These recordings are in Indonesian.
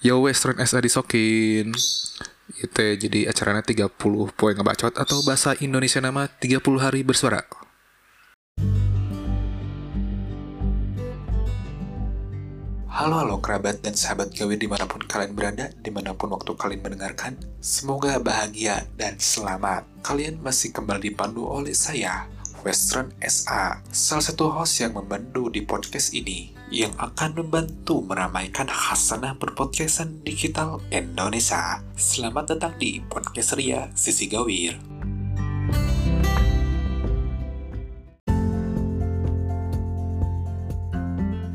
Yo Western SA disokin. Itu jadi acaranya 30 poin ngebacot Atau bahasa Indonesia nama 30 hari bersuara. Halo halo kerabat dan sahabat gawe di mana pun kalian berada, di mana pun waktu kalian mendengarkan, semoga bahagia dan selamat. Kalian masih kembali dipandu oleh saya, Western SA, salah satu host yang membantu di podcast ini, yang akan membantu meramaikan hasanah berpodcastan digital Indonesia. Selamat datang di Podcast Ria Sisi Gawir.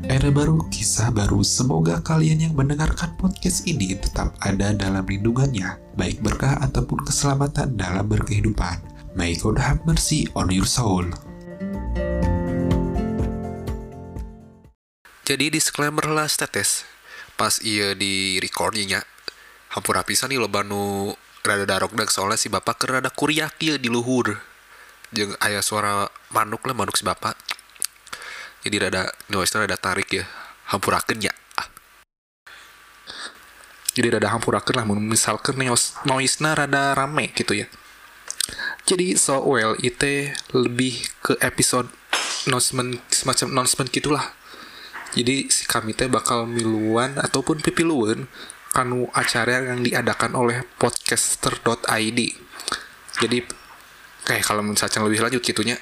Era baru, kisah baru. Semoga kalian yang mendengarkan podcast ini tetap ada dalam lindungannya, baik berkah ataupun keselamatan dalam berkehidupan. May God have mercy on your soul. Jadi disclaimer lah status. Pas iya di recordingnya, hampura pisan nih lo banu rada darok dak soalnya si bapak ke rada kuriak ya di luhur. Jeung ayah suara manuk lah manuk si bapak jadi rada noise rada tarik ya hampurakan ya ah. jadi rada hampurakan lah misalkan noise noise rada rame gitu ya jadi so well itu lebih ke episode announcement semacam announcement gitulah jadi si kami teh bakal miluan ataupun pipiluan kanu acara yang diadakan oleh podcaster.id jadi kayak kalau misalnya lebih lanjut gitunya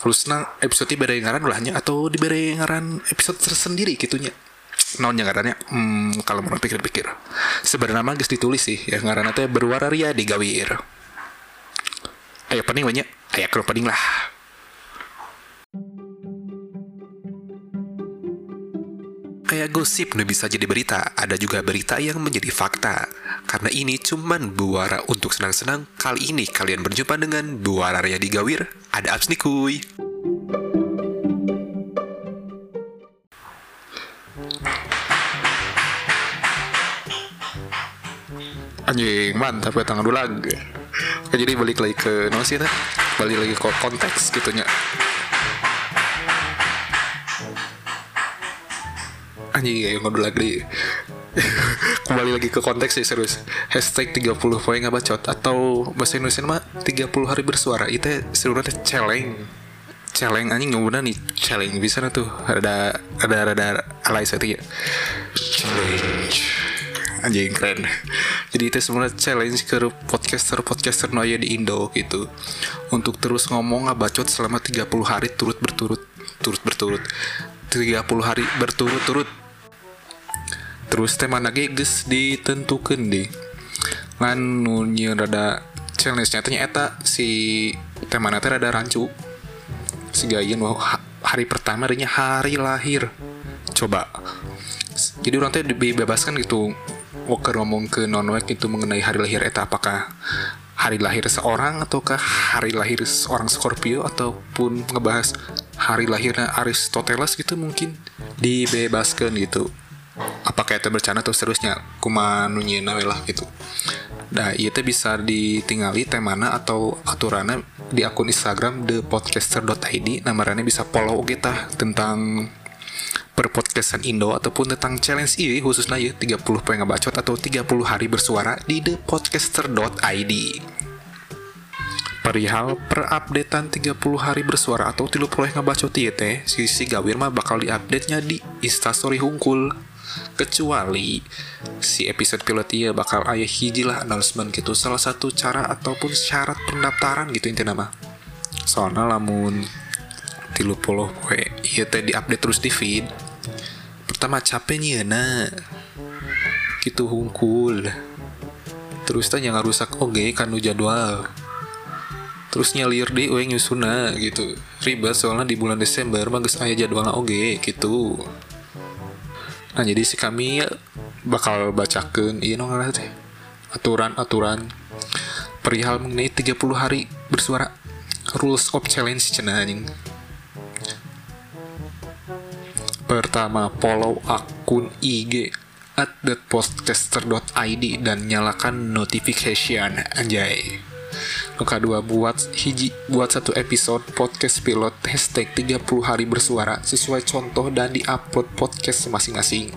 Halusna episode bere ngaran ulahnya atau diberi ngaran episode tersendiri gitunya. Naonnya ngarannya hmm, kalau mau pikir-pikir. Sebenarnya mah guys ditulis sih ya ngaran teh berwarna ria di gawir ayo pening banyak ayo kalau pening lah Kayak gosip nih bisa jadi berita, ada juga berita yang menjadi fakta. Karena ini cuman buara untuk senang-senang, kali ini kalian berjumpa dengan buara Raya di Gawir. Ada apps nih kuy. Anjing, mantap ya tangan lagi. Jadi balik lagi ke nosi balik lagi ke konteks gitunya. Anjing ya ngobrol lagi. Kembali lagi ke konteks sih serius. Hashtag 30 poin nggak bacot. Atau bahasa Indonesia mah 30 hari bersuara. Itu sebenarnya challenge challenge anjing nggak nih. Challenge bisa tuh. Ada ada ada alay saya ya challenge. Anjing keren. Jadi itu sebenarnya challenge ke podcaster podcaster noya di Indo gitu. Untuk terus ngomong nggak bacot selama 30 hari turut berturut turut berturut. 30 hari berturut-turut terus tema lagi guys ditentukan deh kan nunya rada challenge nyatanya eta si tema nanti rada rancu. Si gayen hari pertama harinya hari lahir. Coba. Jadi orang teh dibebaskan gitu. Walker ngomong ke nonwek itu mengenai hari lahir eta apakah hari lahir seorang ataukah hari lahir seorang Scorpio ataupun ngebahas hari lahirnya Aristoteles gitu mungkin dibebaskan gitu apakah itu bercanda atau kuma nunyina lah gitu. Nah itu bisa ditinggali temana atau aturannya di akun Instagram thepodcaster.id namanya bisa follow kita tentang perpodcastan Indo ataupun tentang challenge ini khususnya ya 30 poin ngebacot atau 30 hari bersuara di thepodcaster.id perihal perupdatean 30 hari bersuara atau 30 poin ngebacot ya teh sisi gawir mah bakal diupdate nya di instastory hungkul kecuali si episode pilot iya bakal ayah hiji lah announcement gitu. Salah satu cara ataupun syarat pendaftaran gitu intinya nama. Soalnya lamun tilu puluh poe iya teh update terus di feed pertama capeknya nah gitu hungkul. Terus tanya nggak rusak oke kanu jadwal. Terus nyalir di we nyusuna gitu. Ribet soalnya di bulan Desember bagus ayah jadwalnya oke gitu nah jadi si kami bakal bacakan iya nong teh aturan-aturan perihal mengenai 30 hari bersuara rules of challenge cina anjing. Pertama follow akun IG at thepodcaster.id dan nyalakan notification anjay Nuka dua buat hiji buat satu episode podcast pilot hashtag 30 hari bersuara sesuai contoh dan diupload podcast masing-masing.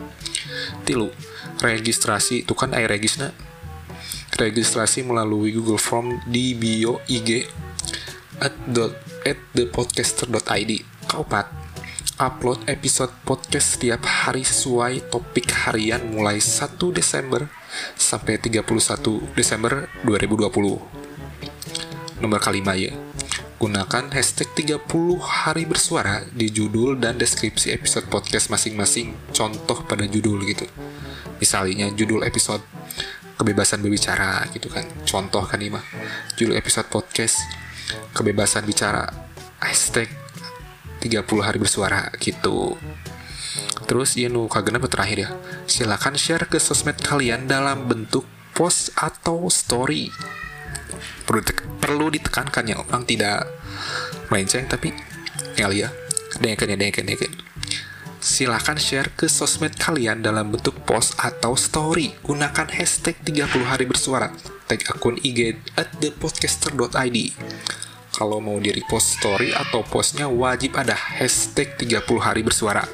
Tilu, registrasi itu kan air regisna registrasi melalui Google Form di bio IG at, dot, at thepodcaster.id keempat upload episode podcast setiap hari sesuai topik harian mulai 1 Desember sampai 31 Desember 2020 nomor kelima ya Gunakan hashtag 30 hari bersuara di judul dan deskripsi episode podcast masing-masing contoh pada judul gitu. Misalnya judul episode kebebasan berbicara gitu kan. Contoh kan ini mah. Judul episode podcast kebebasan bicara hashtag 30 hari bersuara gitu. Terus ya nu kagena terakhir ya. Silakan share ke sosmed kalian dalam bentuk post atau story perlu perlu ditekankan ya. Orang tidak melenceng tapi ya ya dengerin ya dengerin dengerin silahkan share ke sosmed kalian dalam bentuk post atau story. Gunakan hashtag 30 hari bersuara. Tag akun IG at thepodcaster.id kalau mau di repost story atau postnya wajib ada hashtag 30 hari bersuara.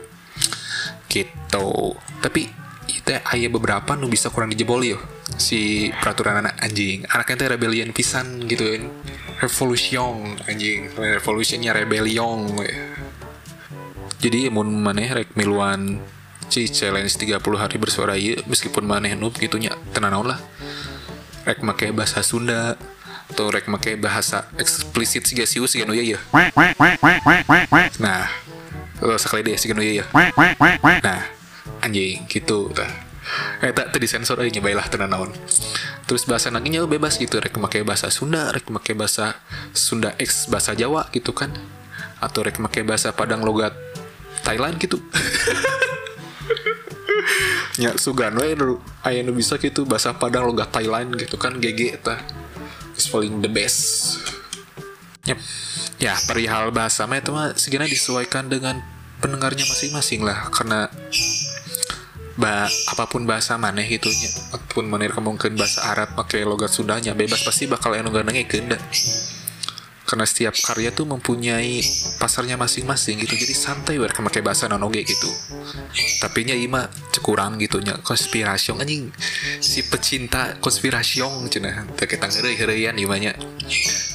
Gitu. Tapi itu ayah beberapa nu bisa kurang dijebol yo si peraturan anak anjing. Anaknya teh rebellion pisan gitu. Kan revolution anjing. Revolutionnya rebellion jadi mun maneh rek miluan si challenge 30 hari bersuara iya meskipun maneh noob gitunya tenanaun lah. Rek make bahasa Sunda atau rek make bahasa eksplisit siga siu siga ya ya nah sekali deh siga ya ya nah anjing gitu tah eh tak tadi sensor aja nyobain lah tenan naon. Terus bahasa nanginya bebas gitu. Rek make bahasa Sunda rek make bahasa Sunda X bahasa Jawa gitu kan. Atau rek make bahasa Padang logat Thailand gitu. Ya sugan we aya nu bisa gitu. Bahasa Padang logat Thailand gitu kan GG ta is paling the best. Yep. ya perihal bahasa mah itu mah segini disesuaikan dengan pendengarnya masing-masing lah. Karena ba apa pun bahasa maneh gitu nya apa pun maneh mungkin bahasa Arab pakai logat Sundanya bebas pasti bakal anu ganengkeun da karena setiap karya tuh mempunyai pasarnya masing-masing gitu. Jadi santai werek pakai bahasa nonoge gitu. Tapi nya ima cekurang gitu nya. Konspirasi anjing. Si pecinta konspirasi cenah. Teu ketang heureuy-heureuyan imanya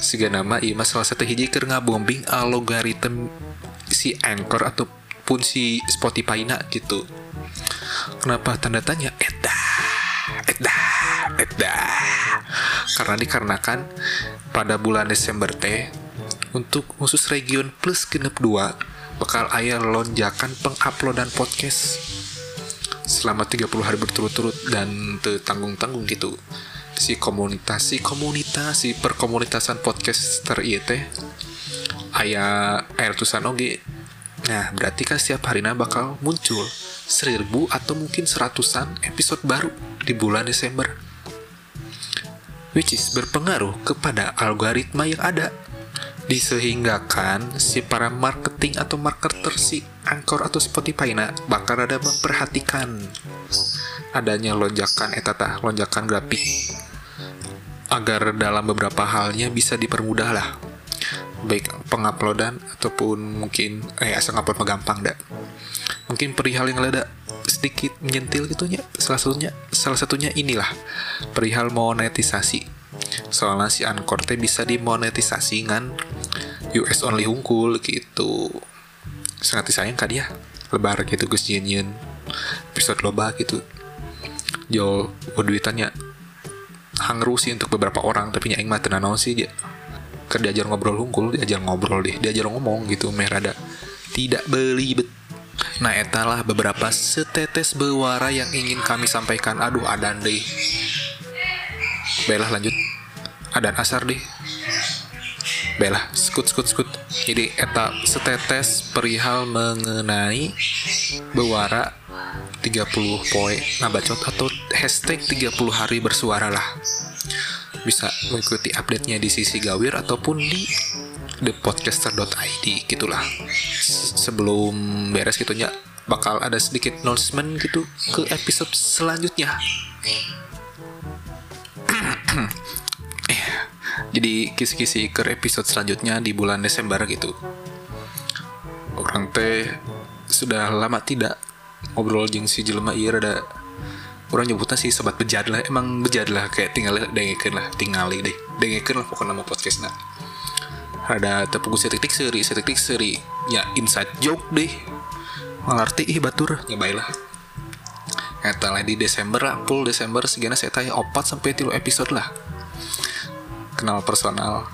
siga nama ima salah satu hiji ngabombing algoritma si Anchor ataupun si Spotify na gitu Kenapa tanda tanya? Eta, eta, eta. Karena dikarenakan pada bulan Desember teh untuk khusus region plus genep 2 bakal ayah lonjakan penguploadan podcast selama 30 hari berturut-turut dan tanggung-tanggung gitu si komunitas si komunitas si perkomunitasan podcaster iya teh ayah air tusan oge nah berarti kan setiap harinya bakal muncul seribu atau mungkin seratusan episode baru di bulan Desember. Which is berpengaruh kepada algoritma yang ada. Disehinggakan si para marketing atau marketer si Anchor atau Spotify na bakal ada memperhatikan adanya lonjakan etata, lonjakan grafik agar dalam beberapa halnya bisa dipermudah lah baik penguploadan ataupun mungkin eh asal ngupload gampang dah mungkin perihal yang ada sedikit menyentil gitunya salah satunya salah satunya inilah perihal monetisasi. Soalnya si Anchor bisa dimonetisasi dengan US only unggul gitu. Sangat disayang kan dia lebar gitu Gus Yin episode loba gitu. Jual duitannya hangru sih untuk beberapa orang tapi nyaing mah tenanau sih kan diajar ngobrol unggul diajar ngobrol deh diajar ngomong gitu merada tidak beli bet Nah, etalah beberapa setetes bewara yang ingin kami sampaikan. Aduh, adan deh. Belah lanjut. Adan asar deh. Belah, skut skut skut. Jadi eta setetes perihal mengenai bewara 30 poin nabacot atau hashtag 30 hari bersuara lah. Bisa mengikuti update-nya di sisi Gawir ataupun di thepodcaster.id gitulah. Sebelum beres gitunya bakal ada sedikit announcement gitu ke episode selanjutnya. Eh, jadi kisi-kisi ke episode selanjutnya di bulan Desember gitu. Orang teh sudah lama tidak ngobrol jeng si jelema. Iya ada orang nyebutnya sih sobat bejat lah. Emang bejat lah kayak tinggal dengekin lah tinggali deh. Dengekin lah pokoknya nama podcastnya ada tepung setik seri setik seri ya inside joke deh. Mengerti ih batur. Nyobailah Eta lah di Desember lah, full Desember segala saya tanya opat sampai tilu episode lah. Kenal personal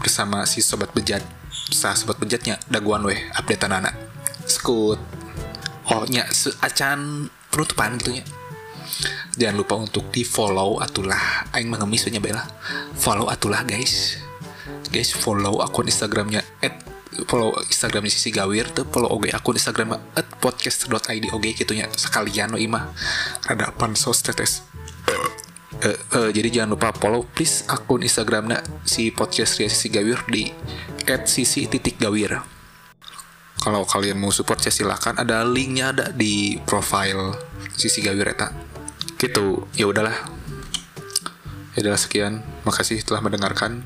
bersama si sobat bejat, sah sobat bejatnya daguan weh update anak. Skut. Oh nya acan penutupan gitu nya. Jangan lupa untuk di follow atulah. Aing mengemis bela. Follow atulah guys. Guys follow akun Instagramnya at follow Instagramnya sisi gawir tuh follow oge akun Instagram at podcast.id oge gitunya sekalian no imah. Ada pansos tetes. Uh, uh, jadi jangan lupa follow please akun Instagramnya si podcast sisi gawir di sisi titik kalau kalian mau support ya silakan. Ada linknya ada di profile sisi gawir eta gitu. Ya udahlah. Ya udahlah sekian. Makasih telah mendengarkan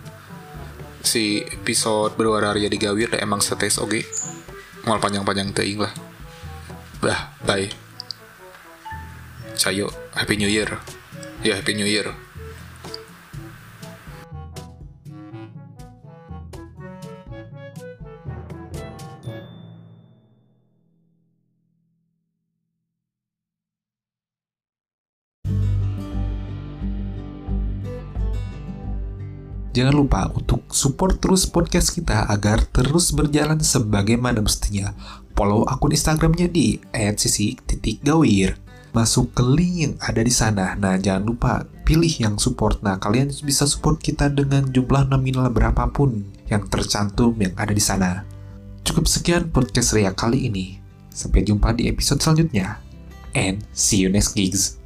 si episode berdua hari di Gawir emang setes oke? Mal panjang-panjang teing lah. Bah bye. Sayo happy new year. Ya happy new year Jangan lupa untuk support terus podcast kita agar terus berjalan sebagaimana mestinya. Follow akun Instagramnya di @sisi_gawir. Masuk ke link yang ada di sana. Nah, jangan lupa pilih yang support. Nah, kalian bisa support kita dengan jumlah nominal berapapun yang tercantum yang ada di sana. Cukup sekian podcast Ria kali ini. Sampai jumpa di episode selanjutnya. And see you next gigs.